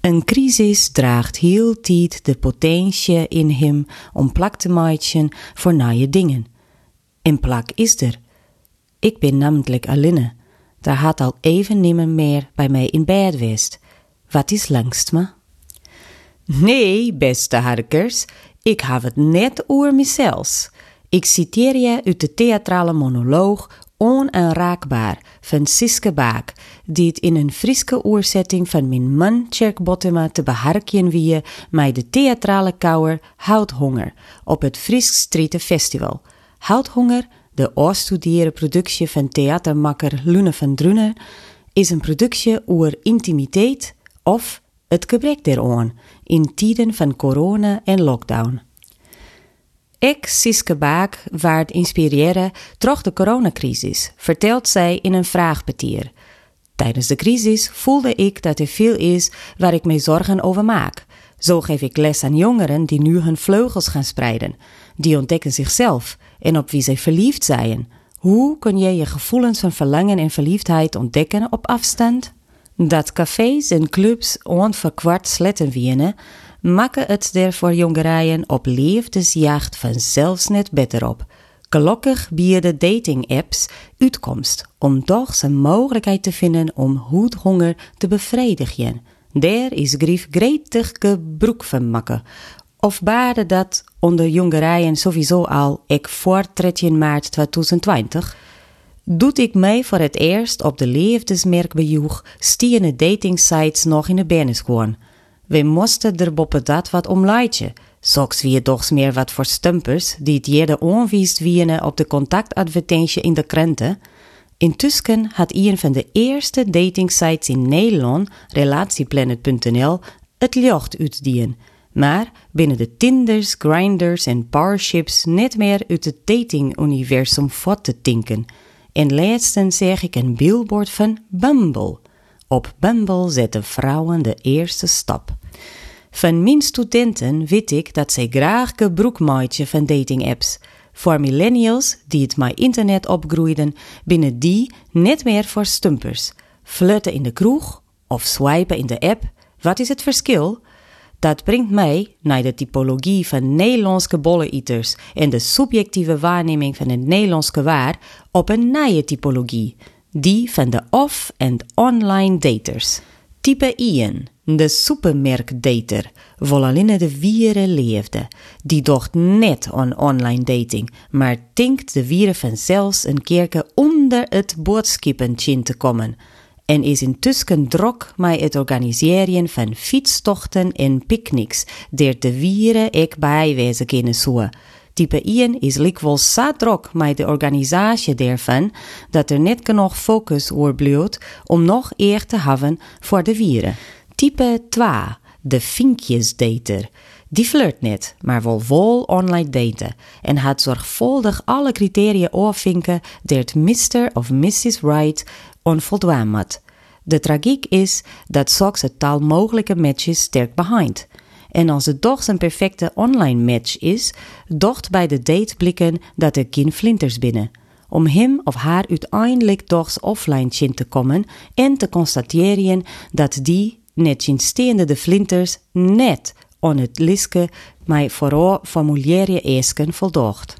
Een crisis draagt heel tijd de potentie in hem om plak te maken voor nieuwe dingen. En plak is er. Ik ben namelijk alleen. Daar had al even nimmer meer bij mij in bed geweest. Wat is langst me? Nee, beste harkers, ik heb het net over mezelf. Ik citeer je uit de theatrale monoloog Onaanraakbaar van Baak, die het in een friske oorzetting van mijn man Tjerk Bottema te beharken wie mij de theatrale kouwer Houthonger op het Frisk Street Festival. Houthonger, de oorstudiëre productie van theatermakker Lune van Drunen, is een productie over intimiteit of het gebrek daaraan in tijden van corona en lockdown. Ik, Siske Baak, waard inspireren troch de coronacrisis, vertelt zij in een vraagpetier. Tijdens de crisis voelde ik dat er veel is waar ik me zorgen over maak. Zo geef ik les aan jongeren die nu hun vleugels gaan spreiden. Die ontdekken zichzelf en op wie zij verliefd zijn. Hoe kun je je gevoelens van verlangen en verliefdheid ontdekken op afstand? Dat cafés en clubs onverkwart sletten wienen, maken het er voor jongerijen op liefdesjacht vanzelfs net beter op. Gelukkig bieden dating-apps uitkomst om toch een mogelijkheid te vinden om honger te bevredigen. Daar is grief gretig gebroek van maken. Of baarde dat onder jongerijen sowieso al ik voor 13 maart 2020? Doet ik mij voor het eerst op de liefdesmerkbejoeg stiende datingsites nog in de bennis gewoon. We moesten er boppen dat wat omlaitje. Soks wie toch meer wat voor stumpers die het jede onwiest wienen op de contactadvertentie in de krenten. Intussen had een van de eerste datingsites in Nederland, relatieplanet.nl, het licht uitdien. Maar binnen de Tinders, Grinders en Parships net meer uit het datinguniversum voort te tinken. En laatsten zeg ik een billboard van Bumble. Op Bumble zetten vrouwen de eerste stap. Van mijn studenten weet ik dat zij graag gebruik maken van datingapps. Voor millennials die het maar internet opgroeiden, binnen die net meer voor stumpers. Flirten in de kroeg of swipen in de app, wat is het verschil? Dat brengt mij naar de typologie van Nederlandse bolleiters en de subjectieve waarneming van het Nederlandse waar op een nieuwe typologie, die van de off- en online daters. Type Ian, de supermerkdater, vol alleen de wieren leefde. Die docht net aan online dating, maar denkt de wieren vanzelfs een keerke onder het boodschapentje te komen. En is intussen drok met het organiseren van fietstochten en picknicks, der de wieren ik bijwezen kunnen zoeken. Type 1 is likwijls zo druk met de organisatie daarvan dat er net genoeg focus wordt om nog eer te hebben voor de wieren. Type 2, de vinkjesdater. Die flirt net, maar wil vol online daten en had zorgvuldig alle criteria oorvinken die het Mr. of Mrs. Right onvoldaan moet. De tragiek is dat het taal mogelijke matches sterk behind. En als het toch een perfecte online match is, docht bij de date blikken dat er geen flinters binnen. Om hem of haar uiteindelijk toch offline chin te komen en te constateren dat die, net steende de flinters, net on het liske mij vooral formulieren eisken voldocht.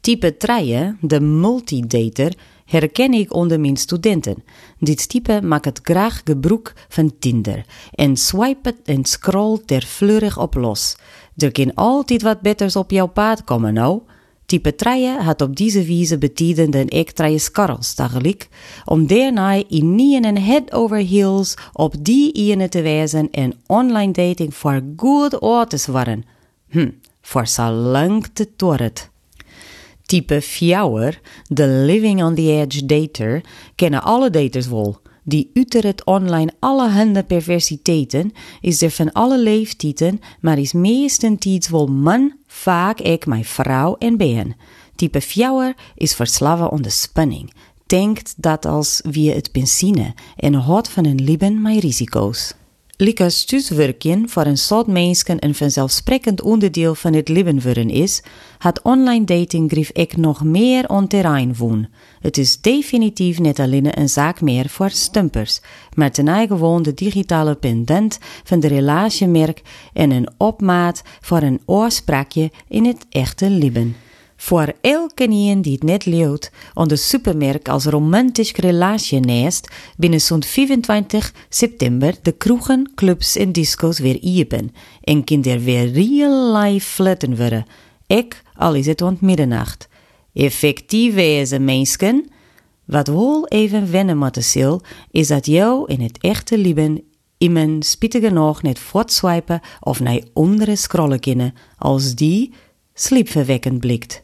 Type 3, de multidater, herken ik onder mijn studenten. Dit type maakt graag gebruik van Tinder en swipet en scrollt er fleurig op los. Er kan altijd wat betters op jouw paard komen nou. Type 3 had op deze wijze betieden den ik skarrels tegelijk, om daarna in niet en head over heels op die ene te wijzen en online dating voor goed oor te worden. Hm, voor zo lang te torret. Type fjouwer, de living on the edge dater, kennen alle daters wel. Die uter het online allerhande perversiteiten, is er van alle leeftijden, maar is meestentijd wel man, vaak ik mijn vrouw en ben. Type fjouwer is verslaven onder spanning, denkt dat als wie het benzine en houdt van een lieben mijn risico's. Likas thuiswerken voor een soort mensen een vanzelfsprekend onderdeel van het leven worden is, had online dating grief ik nog meer on terrein woon. Het is definitief niet alleen een zaak meer voor stumpers, maar ten gewoon de digitale pendant van de relatiemerk en een opmaat voor een oorspraakje in het echte leven. Voor elke een die het net leeuwt, onder supermerk als romantisch relatie neest, binnen zo'n 25 september de kroegen, clubs en disco's weer iepen en kinder weer real life flatten worden. Ik, al is het rond middernacht. Effectief wezen, mensen. Wat wel even wennen moeten zil, is dat jou in het echte leven iemand spietig genoeg net voortswipen of naar onderen scrollen kunnen, als die sliepverwekkend blikt.